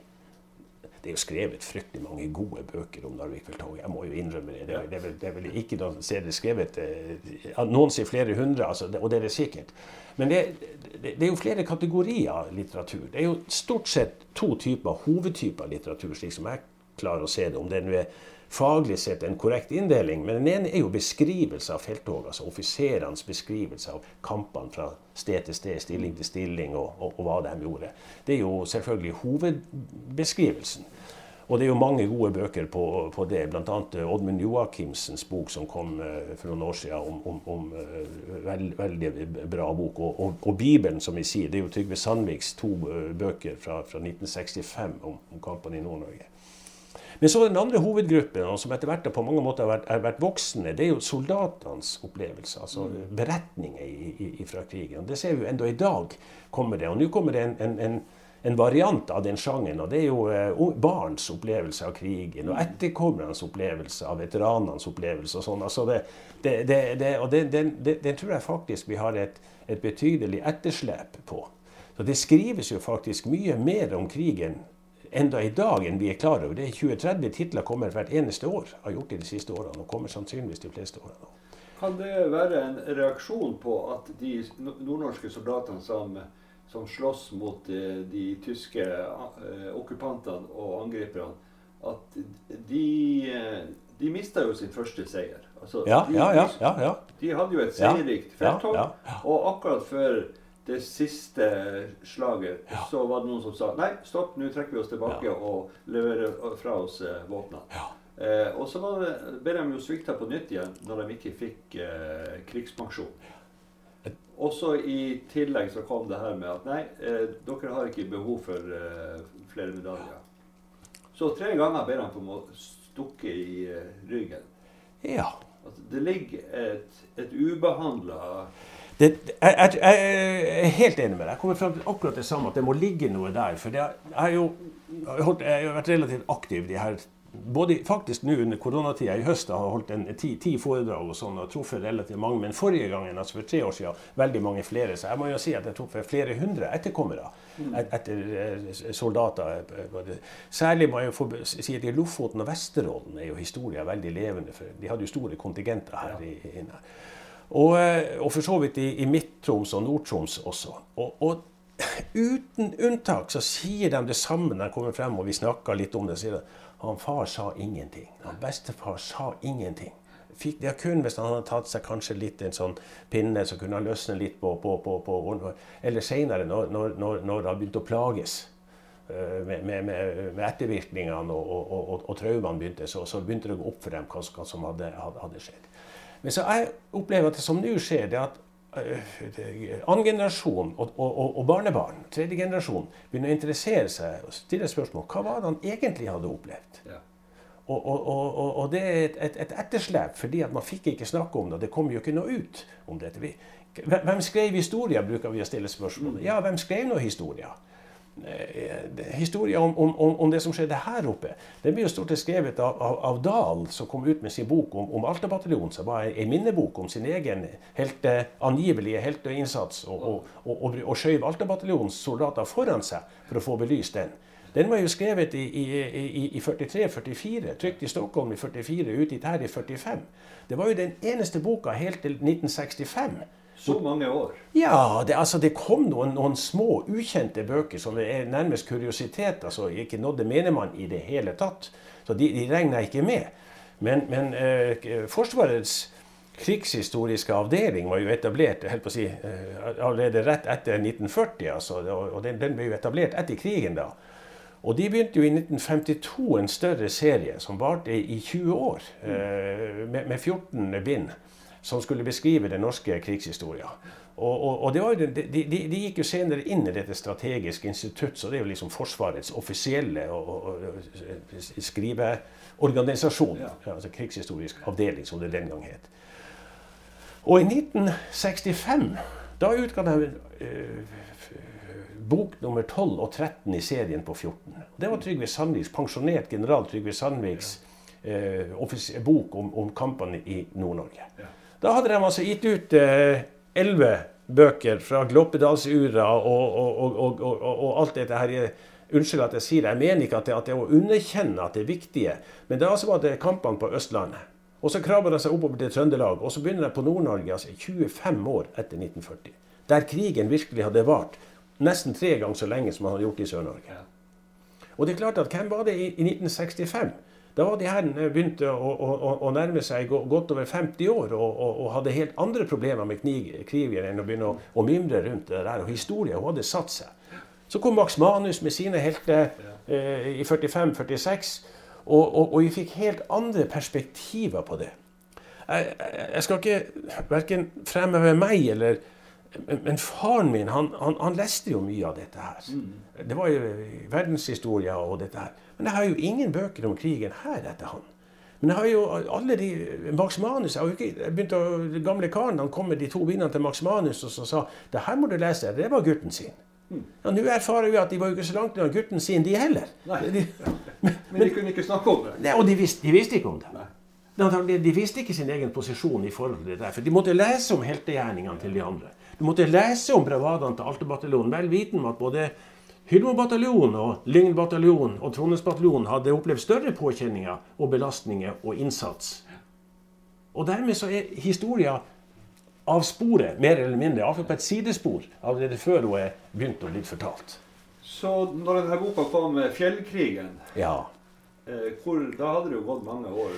det er jo skrevet fryktelig mange gode bøker om Narvikfelttoget. Jeg må jo innrømme det. Det er, vel, det er vel, ikke noen steder skrevet eh, Noen sier flere hundre, altså, og det er det sikkert. Men det, det, er jo flere kategorier litteratur. Det er jo stort sett to typer, hovedtyper litteratur, slik som jeg klarer å se det. Om det er faglig sett en korrekt inndeling. Men den ene er jo beskrivelse av felttoget. Altså offiserenes beskrivelse av kampene fra sted til sted, stilling til stilling, og, og, og, hva de gjorde. Det er jo selvfølgelig hovedbeskrivelsen. Og det er jo mange gode bøker på, på det, bl.a. Eh, Oddmund Joakimsens bok som kom uh, for noen år siden, om, om, om uh, veld, veldig bra bok. Og, og, og, Bibelen, som vi sier. Det er jo Trygve Sandviks to bøker fra, fra 1965 om, om kampene i Nord-Norge. Men så den andre hovedgruppen, som etter hvert på mange måter har vært, har vært voksne, det er jo soldatenes opplevelser. Altså mm. beretninger i, i, fra krigen. Det ser vi jo enda i dag kommer det. Og nå kommer det en, en, en, en, variant av den sjangeren. Og det er jo uh, barns opplevelse av krigen. Og mm. etterkommernes opplevelse av veteranenes opplevelse. og sånn. Altså det, det, det, og det, tror jeg faktisk vi har et, et betydelig etterslep på. Så Det skrives jo faktisk mye mer om krigen enda i dag enn vi er klar over. Det er 20-30 titler kommer hvert eneste år. Har gjort det de siste årene, og kommer sannsynligvis de fleste årene. Kan det være en reaksjon på at de nordnorske soldatene som, som slåss mot de, eh, de tyske uh, okkupantene og angriperne, at de, eh, de mista jo sin første seier? Altså, ja, de, ja, ja, ja, De hadde jo et seierrikt felttog, og akkurat før det siste slaget, ja. så var det noen som sa nei, stopp, nå trekker vi oss tilbake ja. og leverer fra oss eh, våpnene. Ja. Eh, og så det, ble de jo svikta på nytt igjen når de ikke fikk eh, krigspensjon. Og så i tillegg så kom det her med at nei, eh, dere har ikke behov for eh, flere medaljer. Så tre ganger ble han på å stukke i eh, ryggen. Ja. Altså, det ligger et, et ubehandla Det, jeg, jeg, jeg er helt enig med deg. Jeg kommer frem til akkurat det samme, at det må ligge noe der. For det, jeg har jo holdt, jeg har vært relativt aktiv de her både faktisk nå under koronatida i høst har jeg holdt en, ti, ti foredrag og sånn, og truffet relativt mange. Men forrige gangen, altså for tre år siden, veldig mange flere. Så jeg må jo si at jeg truffet flere hundre etterkommere et, etter eh, soldater. Særlig må jeg jo få si at i Lofoten og Vesterålen er jo historien veldig levende. for De hadde jo store kontingenter her. i, inne. Og, eh, og, for så vidt i, i Midt-Troms og Nord-Troms også. Og, og, uten unntak så sier de det samme når de kommer frem, og vi snakker litt om det. sier de, han far sa ingenting. Han bestefar sa ingenting. Fikk det kun hvis han hadde tatt seg kanskje litt en sånn pinne, så kunne han løsne litt på, på, på, på Eller seinere, når, når, når, når han begynte å plages eh, med, med, med ettervirkningene og, og, og, og traumene begynte, så, så, begynte det å gå opp for dem hva, som hadde, hadde, skjedd. Men så jeg opplever at det som nå skjer, det at uh, annen generasjon og, og, og, barnebarn, tredje generasjon, begynner å interessere seg og stille spørsmål hva var det han egentlig hadde opplevd. Ja. Og, og, det er et, et, et, etterslep, fordi at man fikk ikke snakke om det. Det kom jo ikke noe ut om dette. Hvem skrev historier, bruker vi å stille spørsmål. Ja, hvem skrev noe historier? Eh, historien om, om, om, det som skjedde her oppe, den blir jo stort sett skrevet av, av, av, Dahl, som kom ut med sin bok om, om Alta-bataljonen, som var en minnebok om sin egen helt angivelige helteinnsats, og, og, og, og skjøv Alta-bataljonens soldater foran seg for å få belyst den. Den var jo skrevet i, i, i 43-44, trykt i Stockholm i 44, utgitt her i 45. Det var jo den eneste boka helt til 1965 så mange år? Ja, det, altså, det kom noen, noen, små, ukjente bøker som er nærmest kuriositet. altså, ikke nådde menigmann i det hele tatt. Så de, de regna ikke med. Men, men eh, Forsvarets krigshistoriske avdeling var jo etablert helt på å si, eh, allerede rett etter 1940. Altså, og den, den, ble jo etablert etter krigen da. Og de begynte jo i 1952 en større serie som varte i 20 år, eh, med, med 14 bind som skulle beskrive den norske krigshistoria. Og, og, og jo, de, de, de, gikk jo senere inn i dette strategiske institutt, så det er jo liksom Forsvarets offisielle og, skriveorganisasjon. Ja. Altså krigshistorisk avdeling, som det den gang het. Og i 1965 da utga de uh, bok nummer 12 og 13 i serien på 14. Det var Trygve Sandviks, pensjonert general Trygve Sandviks eh, bok om, om kampene i Nord-Norge. Ja. Da hadde de altså gitt ut eh, elleve bøker fra Gloppedalsura og, og, og, og, alt dette her. Unnskyld at jeg sier det, jeg mener ikke at det, at det er å underkjenne at det er viktige. Men da altså var det kampene på Østlandet. Og så krabber de seg oppover til Trøndelag, og så begynner de på Nord-Norge altså 25 år etter 1940. Der krigen virkelig hadde vart nesten tre ganger så lenge som man hadde gjort i Sør-Norge. Og det er klart at hvem var det i, i 1965? Da var de her begynte å, å, å, nærme seg godt over 50 år og, og, og hadde helt andre problemer med krigen enn å begynne å, å, mimre rundt det der. Og historien hadde satt seg. Så kom Max Manus med sine helter eh, i 45-46, og, og, vi fikk helt andre perspektiver på det. Jeg, jeg skal ikke verken fremheve meg eller men faren min han, han, han, leste jo mye av dette her. Mm. Det var jo verdenshistorie og dette her. Men jeg har jo ingen bøker om krigen her etter han. Men jeg har jo alle de Max Manus jeg ikke begynt å, Den gamle karen han kom med de to bindene til Max Manus og så sa det her må du lese. Det var gutten sin. Mm. Ja, Nå erfarer vi at de var jo ikke så langt unna gutten sin, de heller. Nei. De, men, (laughs) men, de kunne ikke snakke om det. Nei, Og de visste, de visste ikke om det. De, de, visste ikke sin egen posisjon i forhold til det der. For de måtte lese om heltegjerningene til de andre. De måtte lese om bravadene til Altebataljonen, vel vitende om at både Hyllmo-bataljonen og Lyngen-bataljonen og Trondheimsbataljonen hadde opplevd større påkjenninger og belastninger og innsats. Og dermed så er historia av sporet, mer eller mindre, iallfall på et sidespor, allerede før hun er begynt å bli fortalt. Så når denne boka kom, 'Fjellkrigen', ja. Eh, hvor, da hadde det jo gått mange år?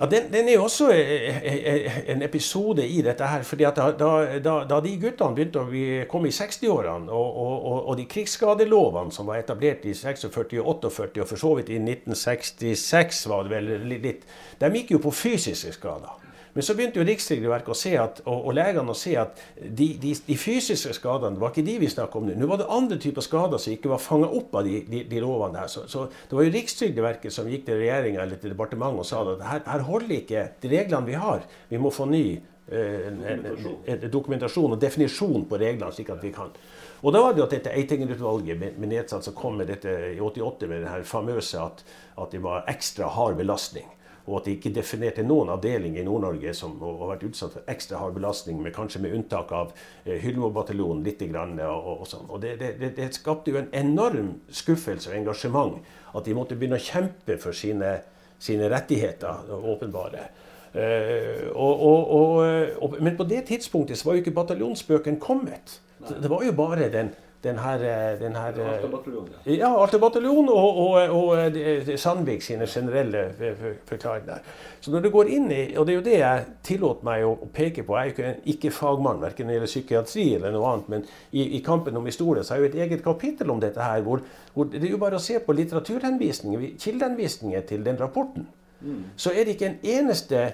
Ja, den, den, er jo også eh, eh, eh, en episode i dette her. fordi da, da, da, de guttene begynte å komme i 60-årene, og, og, og, de krigsskadelovene som var etablert i 46 og 48, og for så vidt i 1966 var det vel litt De gikk jo på fysiske skader. Men så begynte jo Rikstrygdeverket å se at, og, og legene å se at de, de, de, fysiske skadene det var ikke de vi snakket om nå. Nå var det andre typer skader som ikke var fanga opp av de, de, de lovene der. Så, så, det var jo Rikstrygdeverket som gikk til regjeringa eller til departementet og sa at her, her holder ikke de reglene vi har. Vi må få ny eh, dokumentasjon. dokumentasjon og definisjon på reglene, slik at vi kan. Og da var det at dette Eitingen-utvalget med nedsatt som kom med dette i 88 med det her famøse at, at det var ekstra hard belastning og at de ikke definerte noen avdeling i Nord-Norge som har vært utsatt for ekstra hard belastning, med, kanskje med unntak av eh, Hyllemo-bataljonen litt. Grann, og, og, sånn. Og det, det, det, skapte jo en enorm skuffelse og engasjement at de måtte begynne å kjempe for sine, sine rettigheter, åpenbare. Uh, og, men på det tidspunktet så var jo ikke bataljonsbøkene kommet. Det var jo bare den den her, eh, den her eh, Ja, Alta-bataljonen og, og, og, og Sandvik sine generelle forklaringer der. Så når du går inn i, og det er jo det jeg tillater meg å, peke på, jeg er jo ikke, fagmann verken når det gjelder psykiatri eller noe annet, men i, i, Kampen om historie så har jeg jo et eget kapittel om dette her, hvor, hvor det er jo bare å se på litteraturhenvisninger, kildehenvisninger til den rapporten. Mm. Så er det ikke en eneste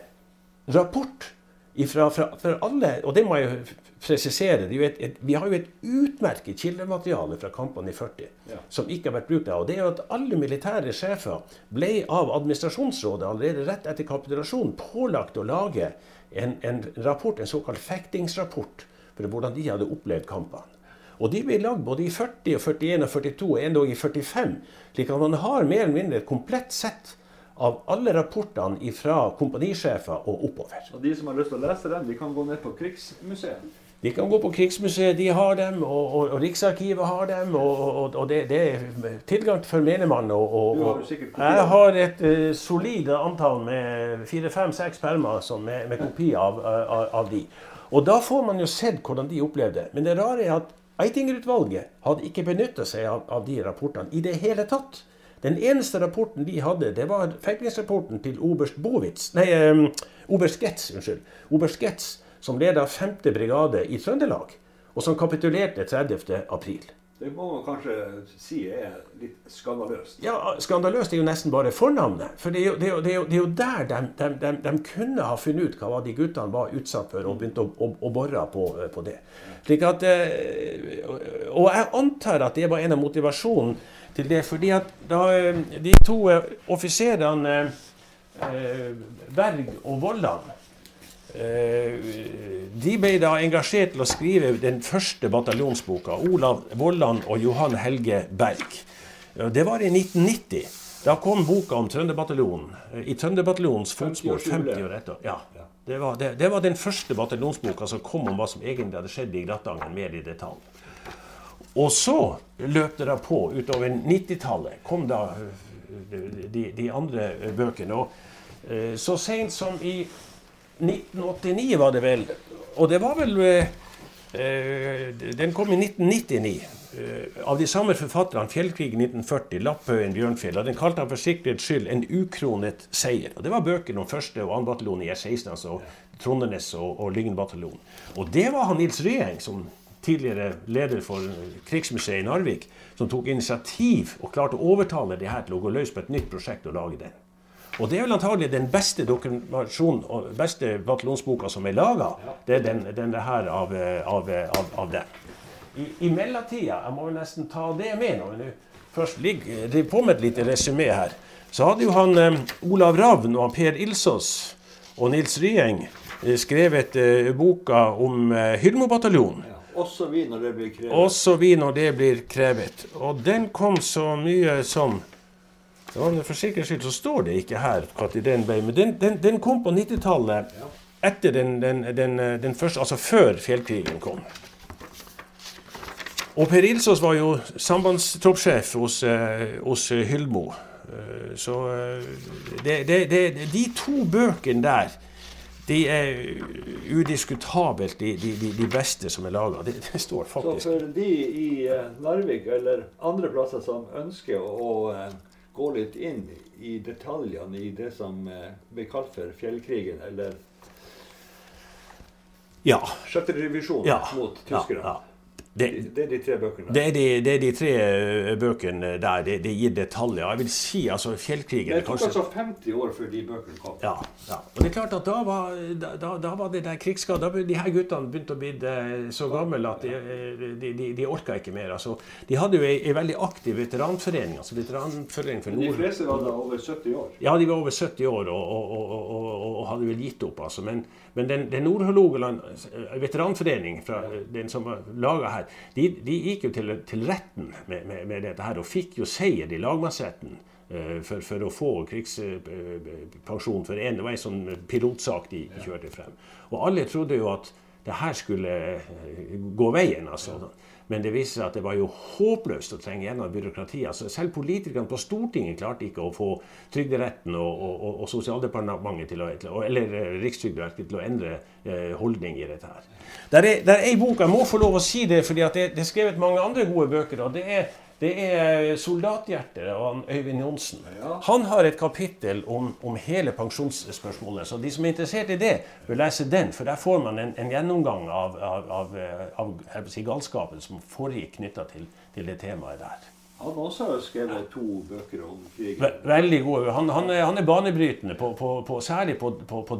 rapport ifra, fra, fra alle, og det må jeg presisere, et, et, Vi har jo et utmerket kildemateriale fra kampene i 40 ja. som ikke har vært brukt. og det er jo at Alle militære sjefer ble av administrasjonsrådet allerede rett etter kapitulasjonen pålagt å lage en, en rapport, en såkalt fektingsrapport for hvordan de hadde opplevd kampene. Og de ble lagd både i 40, og 41 og 42, og endog i 45. slik at man har mer eller mindre et komplett sett av alle rapportene fra kompanisjefer og oppover. Og De som har lyst til å lese dem, de kan gå ned på Krigsmuseet? De kan gå på Krigsmuseet, de har dem, og, og, og Riksarkivet har dem. Og, og det, det, er tilgang for menigmann. Og? Jeg har et uh, solid antall med fire-fem-seks permer med, med, kopi av, av, av, de. Og da får man jo sett hvordan de opplevde det. Men det rare er at Eitinger-utvalget hadde ikke benytta seg av, av, de rapportene i det hele tatt. Den eneste rapporten de hadde, det var fengslingsrapporten til oberst Bovitz, nei, um, oberst Getz, unnskyld. Oberst Getz som leda 5. brigade i Trøndelag, og som kapitulerte 30. april. Det må man kanskje si er litt skandaløst? Ja, skandaløst er jo nesten bare fornavnet. For det er jo, det er jo, det er jo, det er jo der de, de, de, de, kunne ha funnet ut hva de guttene var utsatt for, og begynt å, å, å bore på, på, det. Slik at, eh, og jeg antar at det var en av motivasjonen til det. fordi at da de to eh, offiserene eh, Berg og Vollan Eh, de ble da engasjert til å skrive den første bataljonsboka. Olav Vollan og Johan Helge Berg. Det var i 1990. Da kom boka om Trønderbataljonen. Eh, I Trønderbataljonens fotspor 50 år etter. Ja, det var, det, det var, den første bataljonsboka som kom om hva som egentlig hadde skjedd i Gratangen, mer i detalj. Og så løp det da på utover 90-tallet. Kom da eh, de, de andre bøkene. Og så seint som i 1989 var det vel. Og det var vel eh, Den kom i 1999. Eh, av de samme forfatterne, 'Fjellkrigen 1940', 'Lapphaugen', 'Bjørnfjell'. Og den kalte han for sikkerhets skyld 'En ukronet seier'. Og Det var bøkene om første og annen bataljon i R16, altså Trondenes og, og Lyngen-bataljonen. Og det var han Nils Ryeng, som tidligere leder for Krigsmuseet i Narvik, som tok initiativ og klarte å overtale de her til å gå løs på et nytt prosjekt og lage den. Og det er vel antagelig den beste dokumentasjonen og beste bataljonsboka som er laga. Det er den, denne her av, av, av, av det. I, I mellomtida, jeg må jo nesten ta det med når vi først ligger på med et lite resymé her, så hadde jo han eh, Olav Ravn og Per Ilsås og Nils Ryeng eh, skrevet eh, boka om eh, Hyllmo-bataljonen. Ja. Også vi når det blir krevet. Også vi når det blir krevet. Og den kom så mye som for sikkerhets skyld så står det ikke her når den ble Men den, den, den kom på 90-tallet, etter den, den, første, altså før fjellkrigen kom. Og Per Ilsås var jo sambandstroppssjef hos, eh, hos. Eh, så eh, det, det, det, de to bøkene der de er udiskutabelt de, de, de beste som er laga. Det, det, står faktisk. Så for de i Narvik eller andre plasser som ønsker å gå litt inn i detaljene i det som blir kalt for fjellkrigen, eller ja. sjette revisjon ja. mot tyskerne. Ja, ja. Det, det, er de tre bøkene? Det er de, det er de tre eh, bøkene der. Det, det, gir detaljer. Jeg vil si altså Fjellkrigen Det tok kanskje... altså 50 år før de bøkene kom. Ja. ja. Og det er klart at da var, da, da var det der krigsskade. Da de her guttene begynte å bli eh, så gamle at de, eh, de, de, de orka ikke mer. Altså, de hadde jo ei, ei veldig aktiv veteranforening. altså veteranforening for Nord... De fleste var da over 70 år? Ja, de var over 70 år og, og, og, og hadde vel gitt opp. altså. Men, men den, den Nord-Hålogaland veteranforening, fra, den som var laga her, de, de, gikk jo til, til retten med, med, med, dette her og fikk jo seier i lagmannsretten. Uh, for, for, å få krigspensjon for en. Det var ei sånn pilotsak de kjørte frem. Og alle trodde jo at det her skulle uh, gå veien. altså. Men det viste seg at det var jo håpløst å trenge gjennom byråkratiet. Altså, selv politikerne på Stortinget klarte ikke å få Trygderetten og, og, og Sosialdepartementet til å, eller eh, Rikstrygdeverket til å endre eh, holdning i dette her. Det er, ei bok, jeg må få lov å si det, fordi det, det er skrevet mange andre gode bøker. og det er det er 'Soldathjertet' av Øyvind Johnsen. Han har et kapittel om, om, hele pensjonsspørsmålet. Så de som er interessert i det, bør lese den. For der får man en, en gjennomgang av, av, av, av si, galskapen som foregikk knytta til, til det temaet der. Han også har skrevet to bøker om krigen. Veldig gode. Han, han, er, han er, banebrytende, på, på, på, særlig på,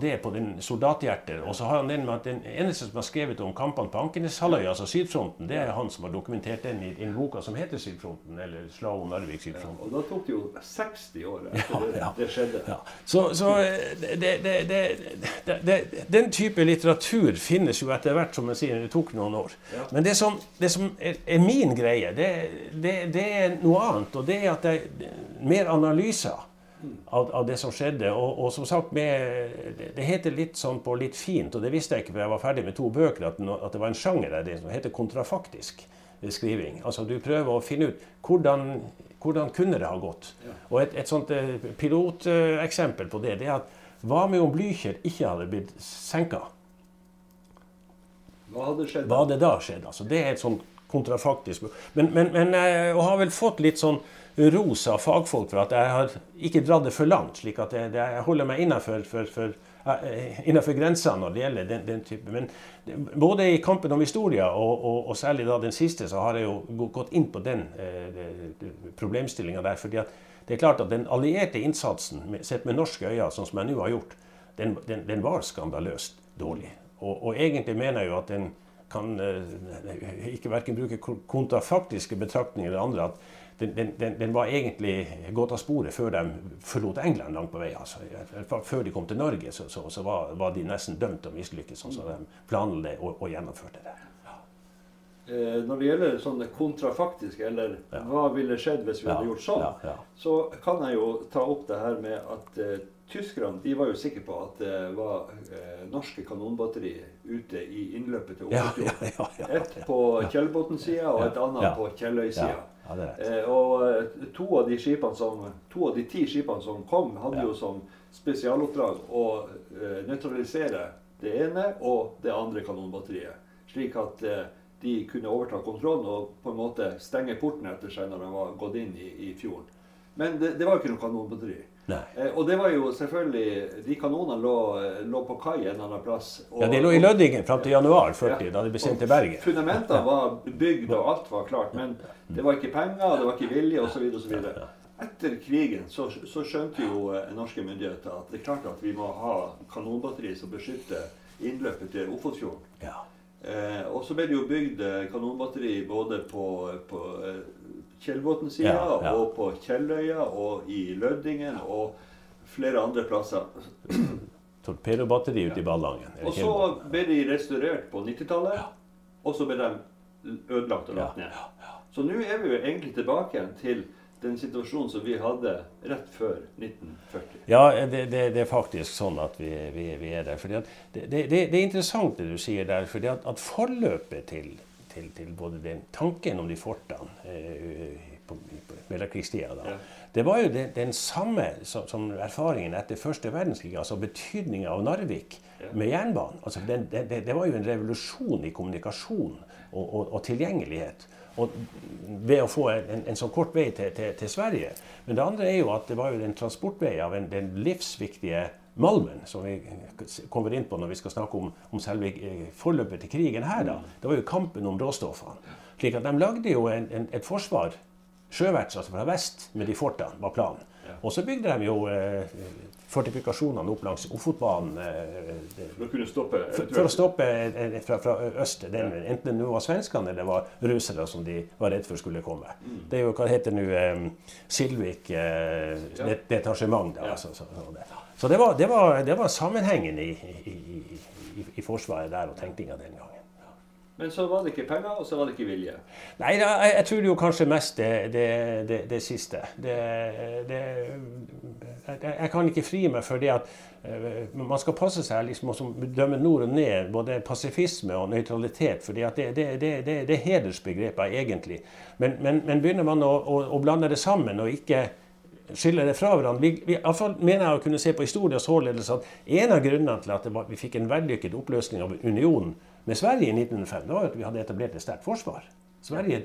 det, på den soldathjertet. Og så har han den med at den eneste som har skrevet om kampene på Ankeneshalvøya, altså Sydfronten, det er han som har dokumentert den i, i boka som heter Sydfronten, eller Slag om Narvik Sydfronten. Ja, og da tok det jo 60 år etter ja, ja, det, skjedde. Ja. Så, så det, den type litteratur finnes jo etter hvert, som jeg sier, det tok noen år. Men det som, som er, er, min greie, det er noe annet, og det er at det er mer analyser av, av det som skjedde. Og, og, som sagt, med, det heter litt sånn på litt fint, og det visste jeg ikke før jeg var ferdig med to bøker, at, at det var en sjanger der det som heter kontrafaktisk skriving. Altså du prøver å finne ut hvordan, hvordan kunne det ha gått. Og et, et sånt eh, piloteksempel på det, det er at hva med om Blücher ikke hadde blitt senka? Hva hadde skjedd? Hva hadde da skjedd? Altså, det er et sånt kontrafaktisk. Men, men, men jeg har vel fått litt sånn ros av fagfolk for at jeg har ikke dratt det for langt. slik at jeg, jeg holder meg innenfor, for, for, eh, innenfor grensa når det gjelder den, den, type. Men både i kampen om historia og, og, og, særlig da den siste, så har jeg jo gått inn på den eh, problemstillinga der. fordi at det er klart at den allierte innsatsen, sett med norske øyne, sånn som jeg nå har gjort, den, den, den var skandaløst dårlig. Og, og, egentlig mener jeg jo at den kan eh, ikke verken bruke kontrafaktiske betraktninger eller andre. at den, den, den, var egentlig gått av sporet før de forlot England langt på vei. Altså. Før de kom til Norge, så, så, så var, var, de nesten dømt til å mislykkes, sånn som de planla og, og, gjennomførte det. Ja. Eh, når det gjelder sånne kontrafaktiske, eller ja. hva ville skjedd hvis vi ja. hadde gjort sånn, så kan jeg jo ta opp det her med at eh, Tyskerne de var jo sikre på at det var eh, norske kanonbatteri ute i innløpet til Oslofjorden. Ja, ja, ja, et på Kjellbotn-sida og et annet på Kjelløy-sida. Eh, og eh, to av, de som, to av de ti skipene som kom, hadde jo som spesialoppdrag å eh, nøytralisere det ene og det andre kanonbatteriet. Slik at eh, de kunne overta kontrollen og på en måte stenge porten etter seg når de var gått inn i, i fjorden. Men det, det var jo ikke noe kanonbatteri. Eh, og det var jo selvfølgelig De kanonene lå, lå på kai en annen plass. Og, ja, De lå i Lødingen fram til januar 40, ja, da de ble sendt til Bergen. Fundamentene var bygd, og alt var klart. Men det var ikke penger, det var ikke vilje osv. Etter krigen så, så, skjønte jo eh, norske myndigheter at det er klart at vi må ha kanonbatteri som beskytter innløpet til Ofotfjorden. Ja. Eh, og så ble det jo bygd eh, kanonbatteri både på, på eh, Kjellbotn-sida ja, ja. og på Kjelløya og i Lødingen og flere andre plasser. (clears throat) Torpedobatteri ute i Ballangen. Og så ble de restaurert på 90-tallet, og så ble de ødelagt og lagt ned. Så nå er vi jo egentlig tilbake igjen til den situasjonen som vi hadde rett før 1940. Ja, det, det, det er faktisk sånn at vi, vi, vi er der. Fordi det, det, er interessant det du sier der. fordi at, at forløpet til til, til, både den tanken om de fortene eh, på, på mellomkrigstida. Ja. Det var jo den, den samme som, som, erfaringen etter første verdenskrig, altså betydninga av Narvik ja. med jernbanen. Altså, det, det, det, var jo en revolusjon i kommunikasjon og, og, og tilgjengelighet. Og ved å få en, en sånn kort vei til, til, til, Sverige. Men det andre er jo at det var jo en transportvei av en, den livsviktige malmen, som vi kommer inn på når vi skal snakke om, om selve forløpet til krigen her, da, det var jo kampen om råstoffene. Slik at de lagde jo en, en, et forsvar sjøverts, altså fra vest, med de fortene, var planen. Og så bygde de jo eh, fortifikasjonene opp langs Ofotbanen. Eh, for stoppe? For, å stoppe eh, fra, fra øst. Den, enten det var svenskene eller det var russere som de var redd for skulle komme. Mm. Det er jo hva heter nå eh, Silvik eh, detasjement. Da, ja. altså, så, så, det. Så det, var, det, var, det var sammenhengen i, i, i, i, Forsvaret der og tenkninga den gangen. Men så var det ikke penger, og så var det ikke vilje? Nei, jeg, jeg tror jo kanskje mest det, det, det, det siste. jeg, kan ikke fri meg for det at uh, man skal passe seg liksom å dømme nord og ned, både pasifisme og nøytralitet. For det, er hedersbegreper egentlig. Men, men, men, begynner man å, å, å blande det sammen og ikke skille det fra hverandre. Vi, vi, fall, mener jeg å kunne se på historien således at en av grunnene til at var, vi fikk en vellykket oppløsning av unionen med Sverige i 1905, det var at vi hadde etablert et sterkt forsvar. Sverige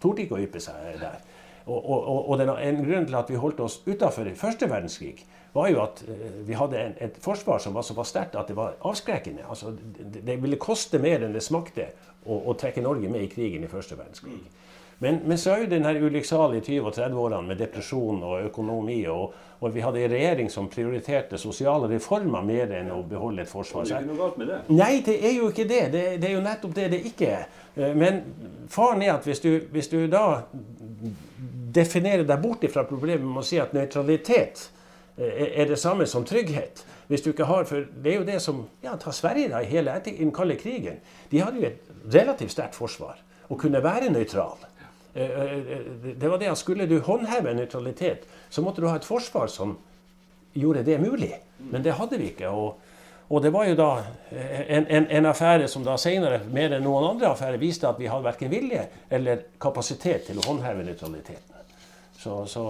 torde ikke å yppe seg der. Og, og, og den, En grunn til at vi holdt oss utafor første verdenskrig, var jo at uh, vi hadde en, et forsvar som var såpass sterkt at det var avskrekkende. Altså, det, det, ville koste mer enn det smakte å, å, trekke Norge med i krigen i første verdenskrig. Men, men så er jo den ulykksalige 20- og 30-årene med depresjon og økonomi, og, og, vi hadde en regjering som prioriterte sosiale reformer mer enn å beholde et forsvar. Det er ikke noe galt med det? Nei, det er jo ikke det. Det, det er jo nettopp det det ikke er. Eh, men faren er at hvis du, hvis du da definerer deg bort fra problemet med å si at nøytralitet eh, er det samme som trygghet. Hvis du ikke har, for Det er jo det som ja, tar Sverige da, i hele den kalde krigen. De hadde jo et relativt sterkt forsvar og kunne være nøytral. Eh, eh, eh, det var det at Skulle du håndheve nøytralitet, så måtte du ha et forsvar som gjorde det mulig. Men det hadde vi ikke. og og det var jo da en, en, en affære som da senere, mer enn noen andre affærer, viste at vi hadde verken vilje eller kapasitet til å håndheve nøytraliteten. Så, så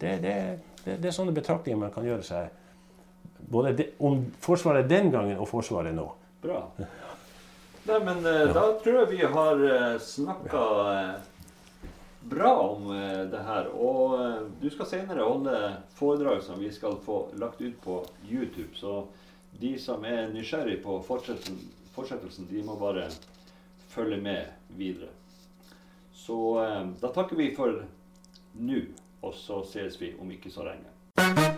det, det, det, det, er sånne betraktninger man kan gjøre seg både de, om Forsvaret den gangen og Forsvaret nå. Bra. Nei, men da tror jeg vi har snakka bra om eh, det her. Og eh, du skal senere holde foredrag som vi skal få lagt ut på YouTube. Så de som er nysgjerrig på fortsettelsen, fortsettelsen de må bare følge med videre. Så eh, da takker vi for nå, og så ses vi om ikke så lenge.